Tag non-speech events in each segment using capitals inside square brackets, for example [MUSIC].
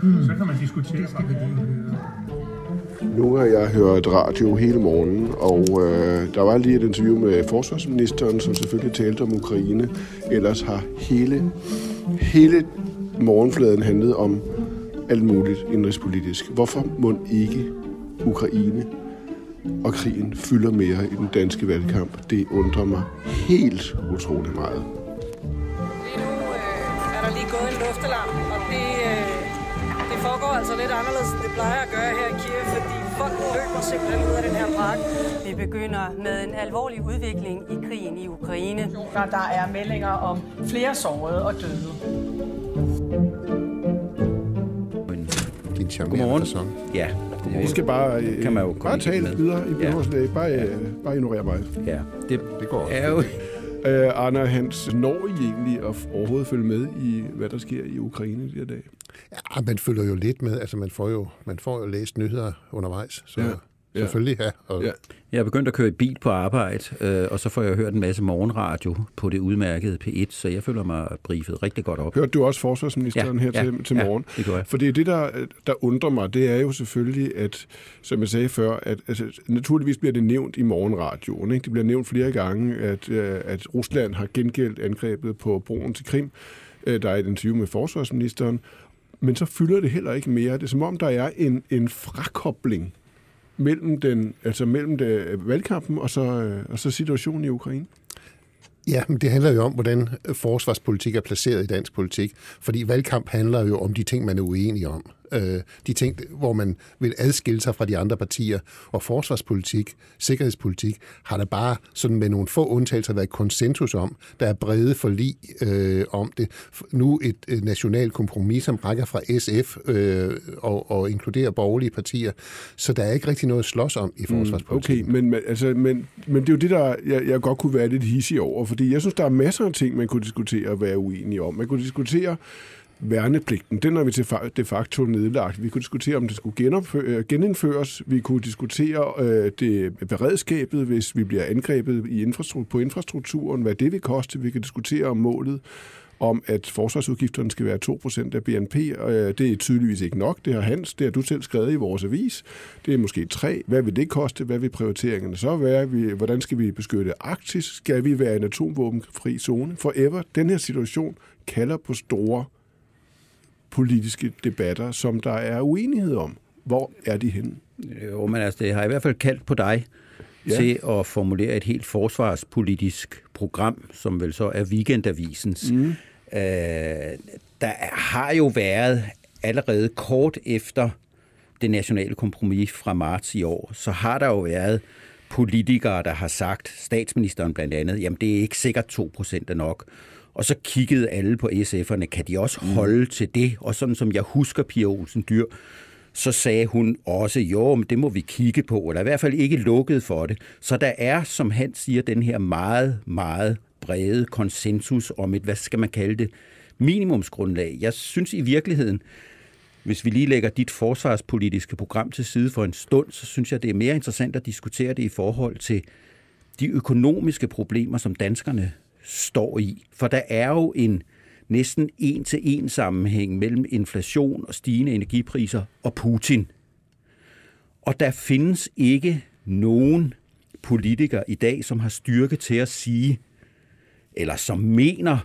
bussen, så kan man diskutere. Det skal vi Nu har jeg hørt radio hele morgenen, og øh, der var lige et interview med forsvarsministeren, som selvfølgelig talte om Ukraine. Ellers har hele, hele morgenfladen handlet om alt muligt indrigspolitisk. Hvorfor må ikke Ukraine og krigen fylder mere i den danske valgkamp? Det undrer mig helt utrolig meget. Lige nu øh, er der lige gået en luftalarm, og det, altså lidt anderledes, end det plejer at gøre her i Kiev, fordi folk løber simpelthen ud af den her park. Vi begynder med en alvorlig udvikling i krigen i Ukraine. Der er meldinger om flere sårede og døde. Charmerende Godmorgen. Ja, det I skal bare, øh, kan man jo bare tale med. videre. I behøver Ja. Bare, øh, bare ignorere mig. Ja, det, Det går også. er jo... Øh, Arne og Hans, når I egentlig at overhovedet følge med i, hvad der sker i Ukraine de her dage? Ja, man følger jo lidt med. Altså, man får jo, man får jo læst nyheder undervejs. Så Ja, ja. ja. selvfølgelig, ja. Og, Ja. ja. Jeg er begyndt at køre i bil på arbejde, øh, og så får jeg hørt en masse morgenradio på det udmærkede P1, så jeg føler mig briefet rigtig godt op. Hørte du også forsvarsministeren Ja, her ja, til, til ja, morgen? det gjorde jeg. Fordi det, der, der undrer mig, det er jo selvfølgelig, at, som jeg sagde før, at altså, naturligvis bliver det nævnt i morgenradioen. Ikke? Det bliver nævnt flere gange, at, øh, at Rusland har gengældt angrebet på broen til Krim. Øh, Der er et interview med forsvarsministeren. Men så fylder det heller ikke mere. Det er som om, der er en, en frakobling mellem, den, altså mellem det, valgkampen og så, øh, og så situationen i Ukraine. Ja, men det handler jo om, hvordan øh, forsvarspolitik er placeret i dansk politik. Fordi valgkamp handler jo om de ting, man er uenig om. Øh, de ting, hvor man vil adskille sig fra de andre partier. Og forsvarspolitik, sikkerhedspolitik, har der bare sådan med nogle få undtagelser været konsensus om. Der er brede forlig øh, om det. Nu et, et nationalt kompromis, som rækker fra SF øh, og, og inkluderer borgerlige partier. Så der er ikke rigtig noget at slås om i forsvarspolitikken. Okay, men, men, altså, men, men det er jo det, der jeg, jeg godt kunne være lidt hissig over, fordi jeg synes, der er masser af ting, man kunne diskutere og være uenige om. Man kunne diskutere værnepligten. Den har vi til de facto nedlagt. Vi kunne diskutere, om det skulle øh, genindføres. Vi kunne diskutere øh, det beredskabet, hvis vi bliver angrebet i infrastruktur, på infrastrukturen, hvad det vil koste. Vi kan diskutere om målet om, at forsvarsudgifterne skal være 2% af BNP. Øh, Det er tydeligvis ikke nok. Det har Hans, det har du selv skrevet i vores avis. Det er måske 3. Hvad vil det koste? Hvad vil prioriteringerne så være? Vi- Hvordan skal vi beskytte Arktis? Skal vi være en atomvåbenfri zone? Forever. Den her situation kalder på store politiske debatter, som der er uenighed om. Hvor er de henne? Jo, men altså, det har i hvert fald kaldt på dig Ja. til at formulere et helt forsvarspolitisk program, som vel så er weekendavisens. Mm. Øh, der har jo været allerede kort efter det nationale kompromis fra marts i år, så har der jo været politikere, der har sagt, statsministeren blandt andet, jamen det er ikke sikkert 2% er nok. Og så kiggede alle på SF'erne, kan de også holde mm. til det? Og sådan som jeg husker Pia Olsen Dyr, så sagde hun også, jo, men det må vi kigge på, eller i hvert fald ikke lukket for det. Så der er, som han siger, den her meget, meget brede konsensus om et, hvad skal man kalde det, minimumsgrundlag. Jeg synes i virkeligheden, hvis vi lige lægger dit forsvarspolitiske program til side for en stund, så synes jeg, det er mere interessant at diskutere det i forhold til de økonomiske problemer, som danskerne står i. For der er jo en næsten en-til-en sammenhæng mellem inflation og stigende energipriser og Putin. Og der findes ikke nogen politiker i dag, som har styrke til at sige, eller som mener,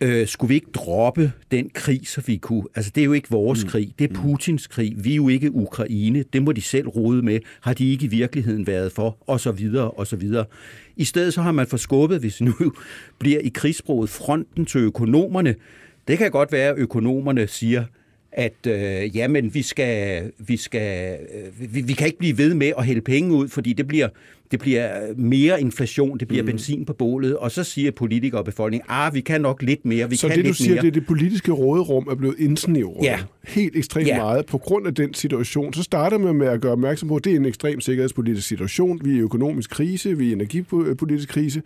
øh, skulle vi ikke droppe den krig, så vi kunne... Altså, det er jo ikke vores mm. krig, det er Putins krig. Vi er jo ikke Ukraine, det må de selv rode med. Har de ikke i virkeligheden været for? Og så videre, og så videre. I stedet så har man forskubbet, hvis nu bliver i krigssproget, fronten til økonomerne. Det kan godt være, at økonomerne siger, at øh, jamen, vi, skal, vi, skal, øh, vi, vi kan ikke blive ved med at hælde penge ud, fordi det bliver, det bliver mere inflation, det bliver mm. benzin på bålet, og så siger politikere og befolkningen, ah, vi kan nok lidt mere, vi så kan det, du lidt siger, mere. det er det politiske råderum er blevet indsnævret Ja. helt ekstremt Ja. meget på grund af den situation. Så starter man med at gøre opmærksom på, at det er en ekstrem sikkerhedspolitisk situation. Vi er i økonomisk krise, vi er i energipolitisk krise,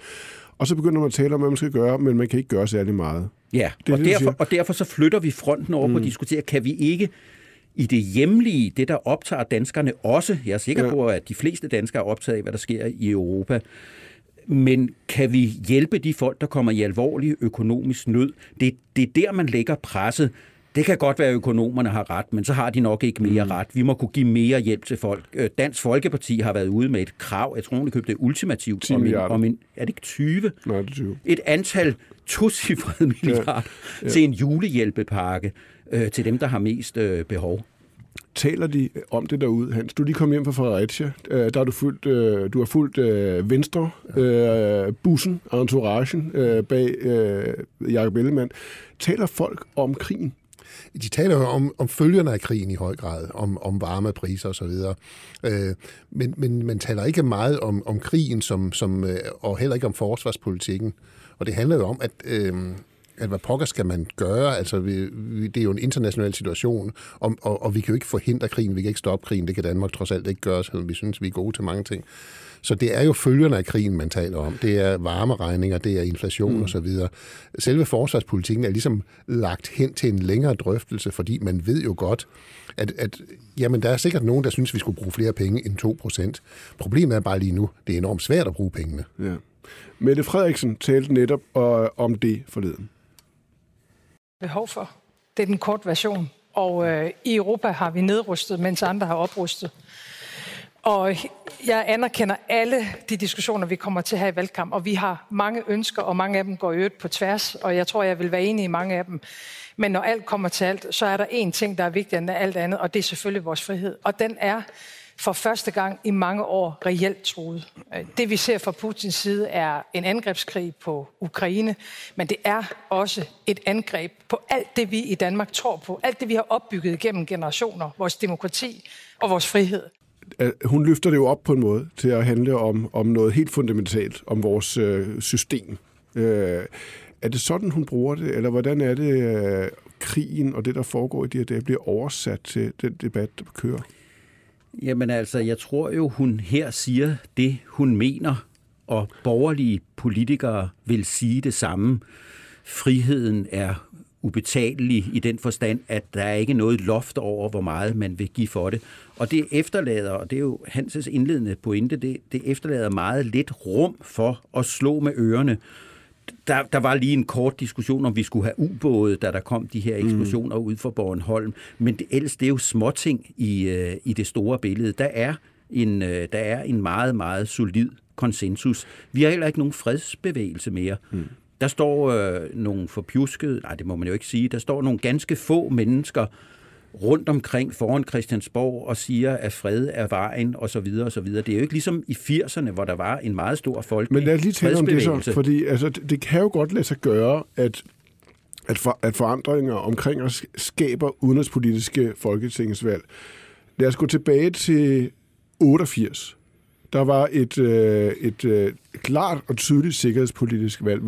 og så begynder man at tale om, hvad man skal gøre, men man kan ikke gøre særlig meget. Ja, Det og, det, derfor, og derfor så flytter vi fronten over mm. på at diskutere, kan vi ikke i det hjemlige, det der optager danskerne også, jeg er sikker ja. på, at de fleste danskere er optaget af, hvad der sker i Europa, men kan vi hjælpe de folk, der kommer i alvorlig økonomisk nød? Det, det er der, man lægger presset. Det kan godt være, at økonomerne har ret, men så har de nok ikke mere mm. ret. Vi må kunne give mere hjælp til folk. Øh, Dansk Folkeparti har været ude med et krav, jeg tror, de købte det ultimativt, om en, om en, er det ikke 20? Nej, det er 20. Et antal tocifrede milliarder ja. Ja. til en julehjælpepakke øh, til dem, der har mest øh, behov. Taler de om det derude, Hans? Du er lige kommet hjem fra Fredericia. Øh, der har du fulgt, øh, du har fulgt øh, Venstre, øh, bussen, entouragen øh, bag øh, Jacob Ellemann. Taler folk om krigen? De taler jo om, om følgerne af krigen i høj grad, om, om varme priser osv. Øh, men, men man taler ikke meget om, om krigen, som, som, øh, og heller ikke om forsvarspolitikken. Og det handler jo om, at, øh, at hvad pokker skal man gøre? Altså, vi, vi, det er jo en international situation, og, og, og vi kan jo ikke forhindre krigen, vi kan ikke stoppe krigen, det kan Danmark trods alt ikke gøre, selvom vi synes, vi er gode til mange ting. Så det er jo følgerne af krigen, man taler om. Det er varmeregninger, det er inflation mm. osv. Selve forsvarspolitikken er ligesom lagt hen til en længere drøftelse, fordi man ved jo godt, at, at jamen, der er sikkert nogen, der synes, vi skulle bruge flere penge end 2 procent. Problemet er bare lige nu, det er enormt svært at bruge pengene. Ja. Mette Frederiksen talte netop øh, om det forleden. Behov for. Det er den kort version. Og øh, i Europa har vi nedrustet, mens andre har oprustet. Og jeg anerkender alle de diskussioner, vi kommer til her i valgkamp, og vi har mange ønsker, og mange af dem går i øvrigt på tværs, og jeg tror, jeg vil være enig i mange af dem. Men når alt kommer til alt, så er der én ting, der er vigtigere end alt andet, og det er selvfølgelig vores frihed. Og den er for første gang i mange år reelt truet. Det vi ser fra Putins side er en angrebskrig på Ukraine, men det er også et angreb på alt det, vi i Danmark tror på, alt det, vi har opbygget gennem generationer, vores demokrati og vores frihed hun løfter det jo op på en måde til at handle om, om noget helt fundamentalt, om vores øh, system. Øh, er det sådan, hun bruger det, eller hvordan er det, øh, krigen og det, der foregår i de her dage, bliver oversat til den debat, der kører? Jamen altså, jeg tror jo, hun her siger det, hun mener, og borgerlige politikere vil sige det samme. Friheden er ubetalelig i den forstand, at der er ikke noget loft over, hvor meget man vil give for det. Og det efterlader, og det er jo Hanses indledende pointe, det, det efterlader meget lidt rum for at slå med ørerne. Der, der var lige en kort diskussion om, vi skulle have ubåde, da der kom de her eksplosioner mm. ud for Bornholm. Men det, ellers det er jo småting i, øh, i det store billede. Der er, en, øh, der er en meget, meget solid konsensus. Vi har heller ikke nogen fredsbevægelse mere. Mm. Der står øh, nogle forpjuskede, nej det må man jo ikke sige, der står nogle ganske få mennesker rundt omkring foran Christiansborg og siger, at fred er vejen og så videre og så videre. Det er jo ikke ligesom i 80'erne, hvor der var en meget stor folk. Men lad os lige tale om det så, fordi altså, det kan jo godt lade sig gøre, at at, for, at forandringer omkring os skaber udenrigspolitiske folketingsvalg. Lad os gå tilbage til 88, der var et, øh, et øh, klart og tydeligt sikkerhedspolitisk valg.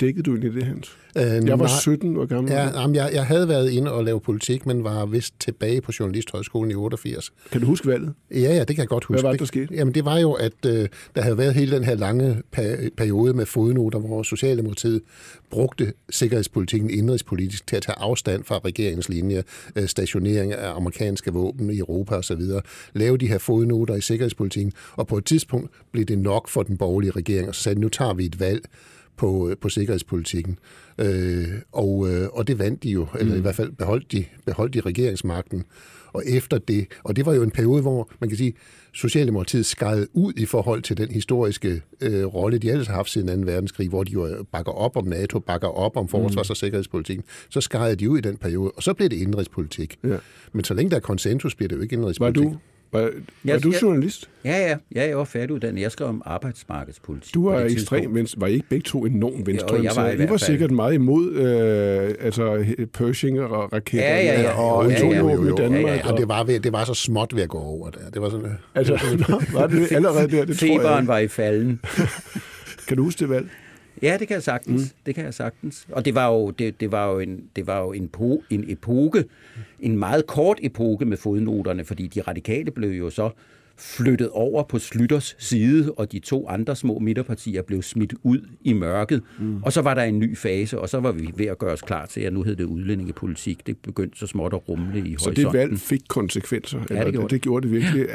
Dækkede du egentlig det, Hans? Øh, jeg var 17 år gammel. Ja, jamen, jeg, jeg havde været inde og lave politik, men var vist tilbage på Journalisthøjskolen i 88. Kan du huske valget? Ja, ja, det kan jeg godt huske. Hvad var det, der skete? Jamen, det var jo, at øh, der havde været hele den her lange periode med fodnoter, hvor Socialdemokratiet brugte sikkerhedspolitikken indrigspolitisk til at tage afstand fra regeringens linje, øh, stationering af amerikanske våben i Europa osv., lave de her fodnoter i sikkerhedspolitikken, og på et tidspunkt blev det nok for den borgerlige regering, og så sagde nu tager vi et valg på, på sikkerhedspolitikken. Øh, og, øh, og det vandt de jo, eller mm. i hvert fald beholdt de, beholdt de regeringsmagten. Og efter det, og det var jo en periode, hvor man kan sige, Socialdemokratiet skajede ud i forhold til den historiske øh, rolle, de ellers har haft siden 2. verdenskrig, hvor de jo bakker op om NATO, bakker op om forsvars- mm. og sikkerhedspolitikken. Så skajede de ud i den periode, og så blev det indrigspolitik. Ja. Men så længe der er konsensus, bliver det jo ikke indrigspolitik. Var du var, var jeg, du journalist? Ja, ja. ja jeg var færdiguddannet. Jeg skrev om arbejdsmarkedspolitik. Du var ekstrem venstre. Var I ikke begge to enormt venstre? Jo, jeg var I, I var sikkert meget imod øh, altså, Pershing og raketter ja, ja, ja. og ja, ja, ja, jo, jo, Danmark. Ja, ja, ja. Og det var, ved, det var så småt ved at gå over der. Det var sådan, altså, [LAUGHS] var det allerede der? Det Feberen tror jeg. var i falden. [LAUGHS] kan du huske det valg? Ja, det kan jeg sagtens. Mm. Det kan jeg sagtens. Og det var jo, det, det var jo, en, det var jo en, po, en epoke, en meget kort epoke med fodnoterne, fordi de radikale blev jo så flyttet over på Slytters side, og de to andre små midterpartier blev smidt ud i mørket. Mm. Og så var der en ny fase, og så var vi ved at gøre os klar til, at nu hed det udlændingepolitik. Det begyndte så småt at rumle i Så det valg fik konsekvenser? Ja, det gjorde det. det gjorde det virkelig.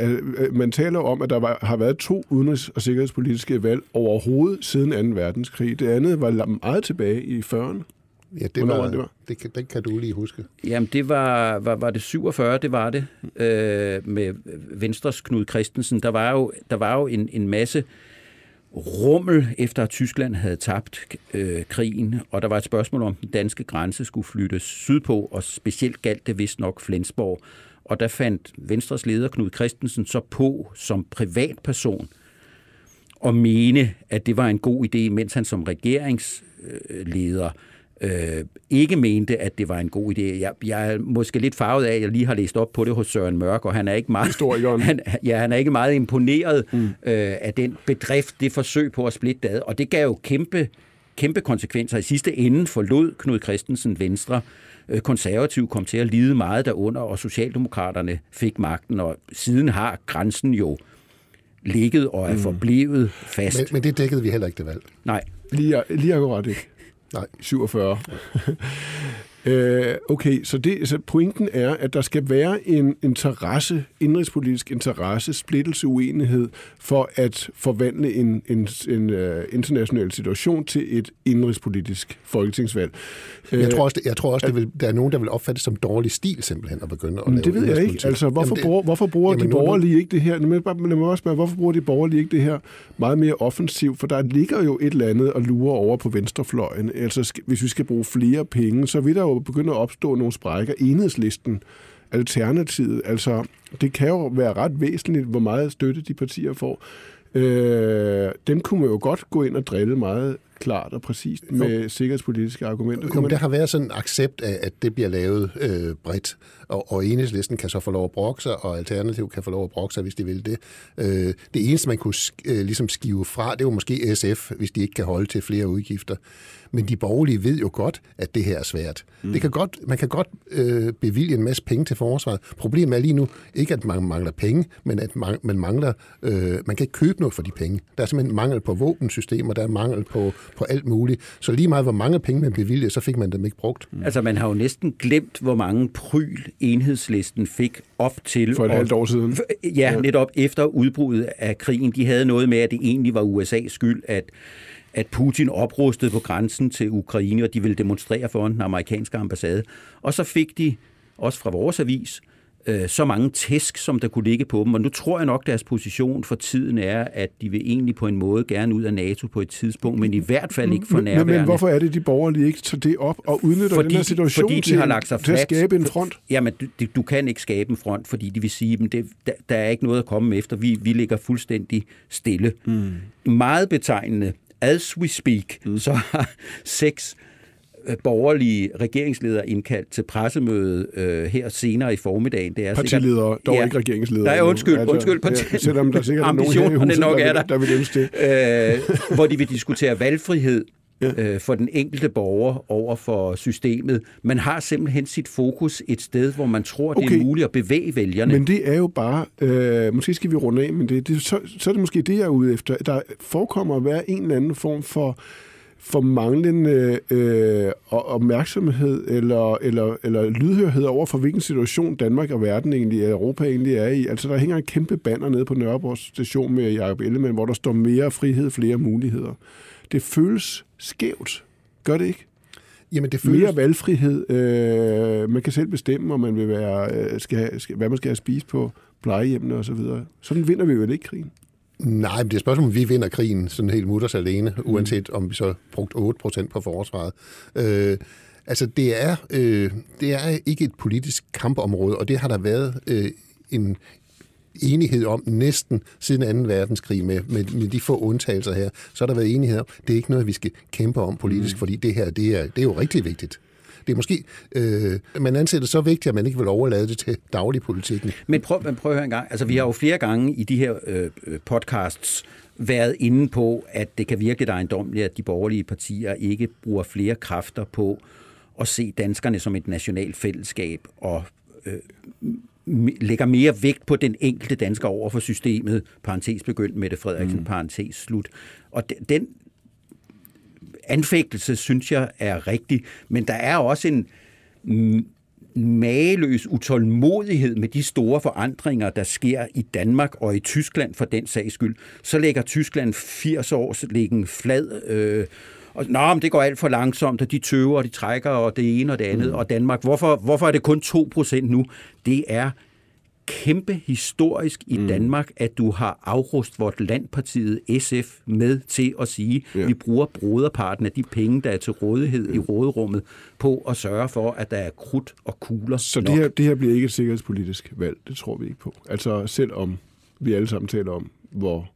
[LAUGHS] Man taler om, at der var, har været to udenrigs- og sikkerhedspolitiske valg overhovedet siden 2. verdenskrig. Det andet var meget tilbage i 40'erne. Ja, det Hvornår var, det var? det, kan, den kan du lige huske. Jamen, det var, var, var det 47, det var det, øh, med Venstres Knud Christensen. Der var jo, der var jo en, en masse rummel, efter at Tyskland havde tabt øh, krigen, og der var et spørgsmål om, den danske grænse skulle flyttes sydpå, og specielt galt det vist nok Flensborg. Og der fandt Venstres leder Knud Christensen så på som privatperson at mene, at det var en god idé, mens han som regeringsleder øh, ikke mente, at det var en god idé. Jeg, jeg er måske lidt farvet af, at jeg lige har læst op på det hos Søren Mørk, og han er ikke meget, [LAUGHS] han, ja, han er ikke meget imponeret mm. øh, af den bedrift, det forsøg på at splitte ad. Og det gav jo kæmpe, kæmpe konsekvenser. I sidste ende forlod Knud Christensen Venstre. Øh, Konservativ kom til at lide meget derunder, og Socialdemokraterne fik magten, og siden har grænsen jo ligget og er forblevet fast. Men, men det dækkede vi heller ikke det valg. Nej, Lige, lige akkurat ikke. Nej. 47. [LAUGHS] Øh, okay, så, det, så pointen er, at der skal være en interesse, indrigspolitisk interesse, splittelse, uenighed, for at forvandle en, en, en uh, international situation til et indrigspolitisk folketingsvalg. Jeg tror også, det, jeg tror også det vil, der er nogen, der vil opfatte det som dårlig stil simpelthen at begynde at lave det ved jeg ikke. Altså, hvorfor, Jamen, det- bruger, hvorfor bruger Jamen, de nu er borgerlige ikke det her? Lad mig, lad mig også spørge, hvorfor bruger de borgerlige ikke det her meget mere offensivt? For der ligger jo et eller andet og lurer over på venstrefløjen. Altså, hvis vi skal bruge flere penge, så vil der jo begynde at opstå nogle sprækker. Enhedslisten, Alternativet, altså, det kan jo være ret væsentligt, hvor meget støtte de partier får. Øh, dem kunne man jo godt gå ind og drille meget klart og præcist med sikkerhedspolitiske argumenter. Jo, men der har været sådan en accept af, at det bliver lavet øh, bredt, og, og enhedslisten kan så få lov at brokke sig, og Alternativ kan få lov at brokke sig, hvis de vil det. Øh, det eneste, man kunne sk- øh, ligesom skive fra, det var måske SF, hvis de ikke kan holde til flere udgifter. Men de borgerlige ved jo godt, at det her er svært. Mm. Det kan godt, man kan godt øh, bevilge en masse penge til forsvaret. Problemet er lige nu ikke, at man mangler penge, men at man, man mangler, øh, man kan ikke købe noget for de penge. Der er simpelthen mangel på våbensystemer, der er mangel på, på alt muligt. Så lige meget hvor mange penge man bevilger, så fik man dem ikke brugt. Mm. altså man har jo næsten glemt, hvor mange pryl enhedslisten fik op til... For et halvt år siden. Ja, netop efter udbruddet af krigen. De havde noget med, at det egentlig var USA's skyld, at, at Putin oprustede på grænsen til Ukraine, og de ville demonstrere foran den amerikanske ambassade. Og så fik de, også fra vores avis, øh, så mange tæsk, som der kunne ligge på dem. Og nu tror jeg nok, deres position for tiden er, at de vil egentlig på en måde gerne ud af NATO på et tidspunkt, men i hvert fald ikke for nærværende. men, men hvorfor er det, de borgerlige ikke tager det op og udnytter fordi, den her situation fordi de til, har lagt sig til at fladt. skabe en front? Jamen, du, du- kan ikke skabe en front, fordi de vil sige, at der, der er ikke noget at komme efter. Vi, vi ligger fuldstændig stille. Mm. Meget betegnende, as we speak, mm. så har seks øh, borgerlige regeringsledere indkaldt til pressemøde øh, her senere i formiddagen. Det er Partiledere, dog ikke regeringsledere Nej, undskyld, Altså, undskyld. ja, Parti- selvom der sikkert er nogen her i huset, nok der er vil- der. der vil ønske det. Øh, hvor de vil diskutere valgfrihed øh, for den enkelte borger over for systemet. Man har simpelthen sit fokus et sted, hvor man tror, det Okay. er muligt at bevæge vælgerne. Men det er jo bare, øh, måske skal vi runde af, men det, det, så, så er det måske det, jeg er ude efter. Der forekommer at være en eller anden form for, for manglende øh, og- opmærksomhed eller, eller, eller lydhørhed over for, hvilken situation Danmark og verden egentlig, Europa egentlig er i. Altså, der hænger en kæmpe banner nede på Nørreborg station med Jacob Ellemann, hvor der står mere frihed, flere muligheder. Det føles skævt. Gør det ikke? Jamen, det føles... Mere valgfrihed. Øh, man kan selv bestemme, om man vil være, øh, skal have, skal, hvad man skal have spist på plejehjemmene osv. Sådan vinder vi jo ikke krigen. Nej, men det er et spørgsmål, om vi vinder krigen sådan helt mutters alene, mm. uanset om vi så brugt 8% på forsvaret. Øh, altså, det er, øh, det er ikke et politisk kampområde, og det har der været øh, en enighed om næsten siden 2. verdenskrig med, med, med de få undtagelser her. Så har der været enighed om, det er ikke noget, vi skal kæmpe om politisk, mm. fordi det her, det er, det er jo rigtig vigtigt. Det er måske, øh, man anser det så vigtigt, at man ikke vil overlade det til dagligpolitikken. Men prøv, men prøv at høre en gang. Altså, vi har jo flere gange i de her øh, podcasts været inde på, at det kan virke lidt ejendommeligt, at de borgerlige partier ikke bruger flere kræfter på at se danskerne som et nationalt fællesskab og øh, lægger mere vægt på den enkelte dansker over for systemet, parentes begyndt, Mette Frederiksen, mm. parentes slut. Og de- den anfægtelse, synes jeg, er rigtig, men der er også en mageløs utålmodighed med de store forandringer, der sker i Danmark og i Tyskland for den sags skyld. Så lægger Tyskland 80 års liggen flad øh, og nå, men det går alt for langsomt, og de tøver, og de trækker, og det ene og det andet, mm. og Danmark, hvorfor, hvorfor er det kun 2% nu? Det er kæmpe historisk i mm. Danmark, at du har afrust vort landpartiet SF med til at sige, ja. vi bruger broderparten af de penge, der er til rådighed ja. i råderummet, på at sørge for, at der er krudt og kugler Så nok. det her, det her bliver ikke et sikkerhedspolitisk valg, det tror vi ikke på. Altså selvom vi alle sammen taler om, hvor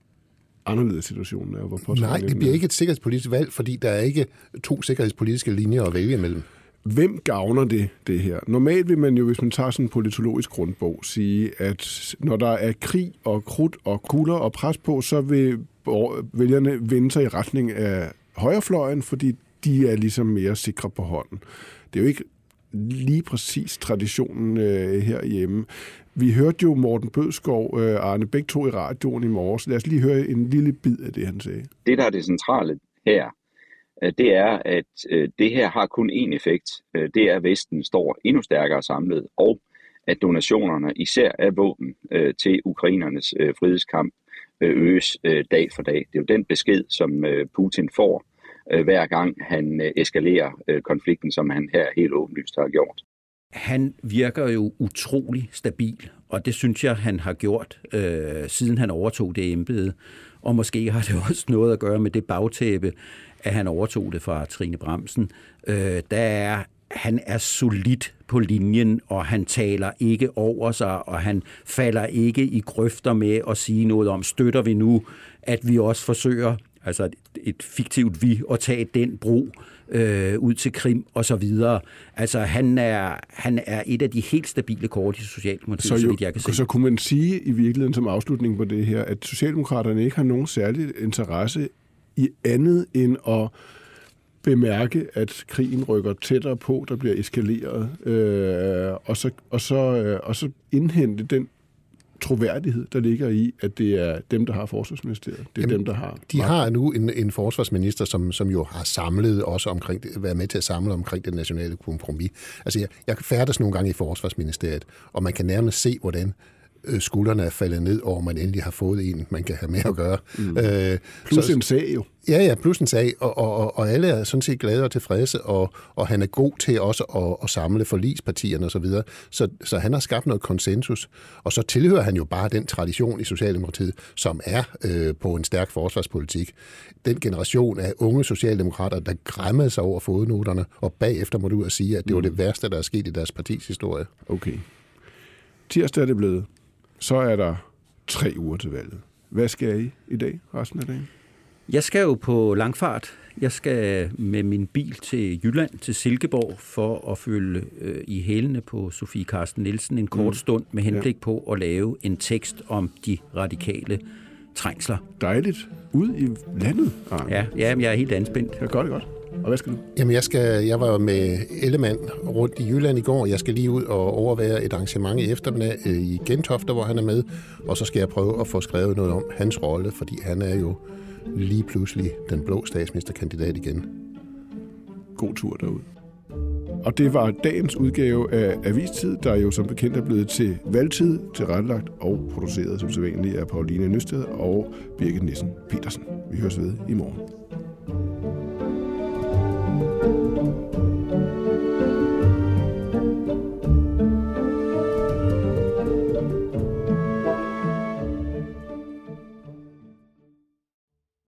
anderledes situationen er. Hvor Nej, det bliver ikke et sikkerhedspolitisk valg, fordi der er ikke to sikkerhedspolitiske linjer at vælge imellem. Hvem gavner det, det her? Normalt vil man jo, hvis man tager sådan en politologisk grundbog, sige, at når der er krig og krudt og kugler og pres på, så vil vælgerne vende sig i retning af højrefløjen, fordi de er ligesom mere sikre på hånden. Det er jo ikke lige præcis traditionen øh, herhjemme. Vi hørte jo Morten Bødskov, øh, Arne Bæk to i radioen i morges. Lad os lige høre en lille bid af det, han sagde. Det, der er det centrale her, øh, det er, at øh, det her har kun én effekt. Øh, det er, at Vesten står endnu stærkere samlet, og at donationerne, især af våben øh, til ukrainernes frihedskamp, øges dag for dag. Det er jo den besked, som Putin får, Øh, hver gang han øh, eskalerer øh, konflikten, som han her helt åbenlyst har gjort. Han virker jo utrolig stabil, og det synes jeg, han har gjort, øh, siden han overtog det embede. Og måske har det [LAUGHS] også noget at gøre med det bagtæppe, at han overtog det fra Trine Bremsen. Øh, der er, han er solid på linjen, og han taler ikke over sig, og han falder ikke i grøfter med at sige noget om, støtter vi nu, at vi også forsøger, altså et fiktivt vi, at tage den bro øh, ud til Krim og så videre. Altså han er, han er et af de helt stabile kort i Socialdemokratiet, så, jo, så vidt jeg kan se. Så kunne man sige i virkeligheden som afslutning på det her, at Socialdemokraterne ikke har nogen særlig interesse i andet end at bemærke, at krigen rykker tættere på, der bliver eskaleret, øh, og, så, og, så, øh, og så indhente den troværdighed, der ligger i, at det er dem, der har forsvarsministeriet. Det er Jamen, dem, der har... De har nu en, en forsvarsminister, som, som jo har samlet også omkring, været med til at samle omkring det nationale kompromis. Altså, jeg, jeg færdes nogle gange i forsvarsministeriet, og man kan nærmest se, hvordan skuldrene er faldet ned over, man endelig har fået en, man kan have med at gøre. Mm. Øh, plus så, en sag jo. Ja, ja, plus en sag, og, og, og alle er sådan set glade og tilfredse, og, og han er god til også at, at samle forlispartierne osv., så, videre. så, så han har skabt noget konsensus, og så tilhører han jo bare den tradition i Socialdemokratiet, som er øh, på en stærk forsvarspolitik. Den generation af unge socialdemokrater, der græmmede sig over fodnoterne, og bagefter må du ud og sige, at det mm. var det værste, der er sket i deres partis historie. Okay. Tirsdag er det blevet så er der tre uger til valget. Hvad skal I i dag, resten af dagen? Jeg skal jo på langfart. Jeg skal med min bil til Jylland, til Silkeborg, for at følge øh, i hælene på Sofie Karsten Nielsen en kort mm. stund med henblik ja. på at lave en tekst om de radikale trængsler. Dejligt. Ud i landet, Arne. Ja, ja jeg er helt anspændt. Ja, godt, godt. Og hvad skal du? Jamen, jeg, skal, jeg var med Ellemann rundt i Jylland i går. Jeg skal lige ud og overvære et arrangement i eftermiddag øh, i Gentofte, hvor han er med. Og så skal jeg prøve at få skrevet noget om hans rolle, fordi han er jo lige pludselig den blå statsministerkandidat igen. God tur derud. Og det var dagens udgave af Avistid, der jo som bekendt er blevet til valgtid, tilrettelagt og produceret som sædvanligt af Pauline Nysted og Birgit Nissen Petersen. Vi høres ved i morgen.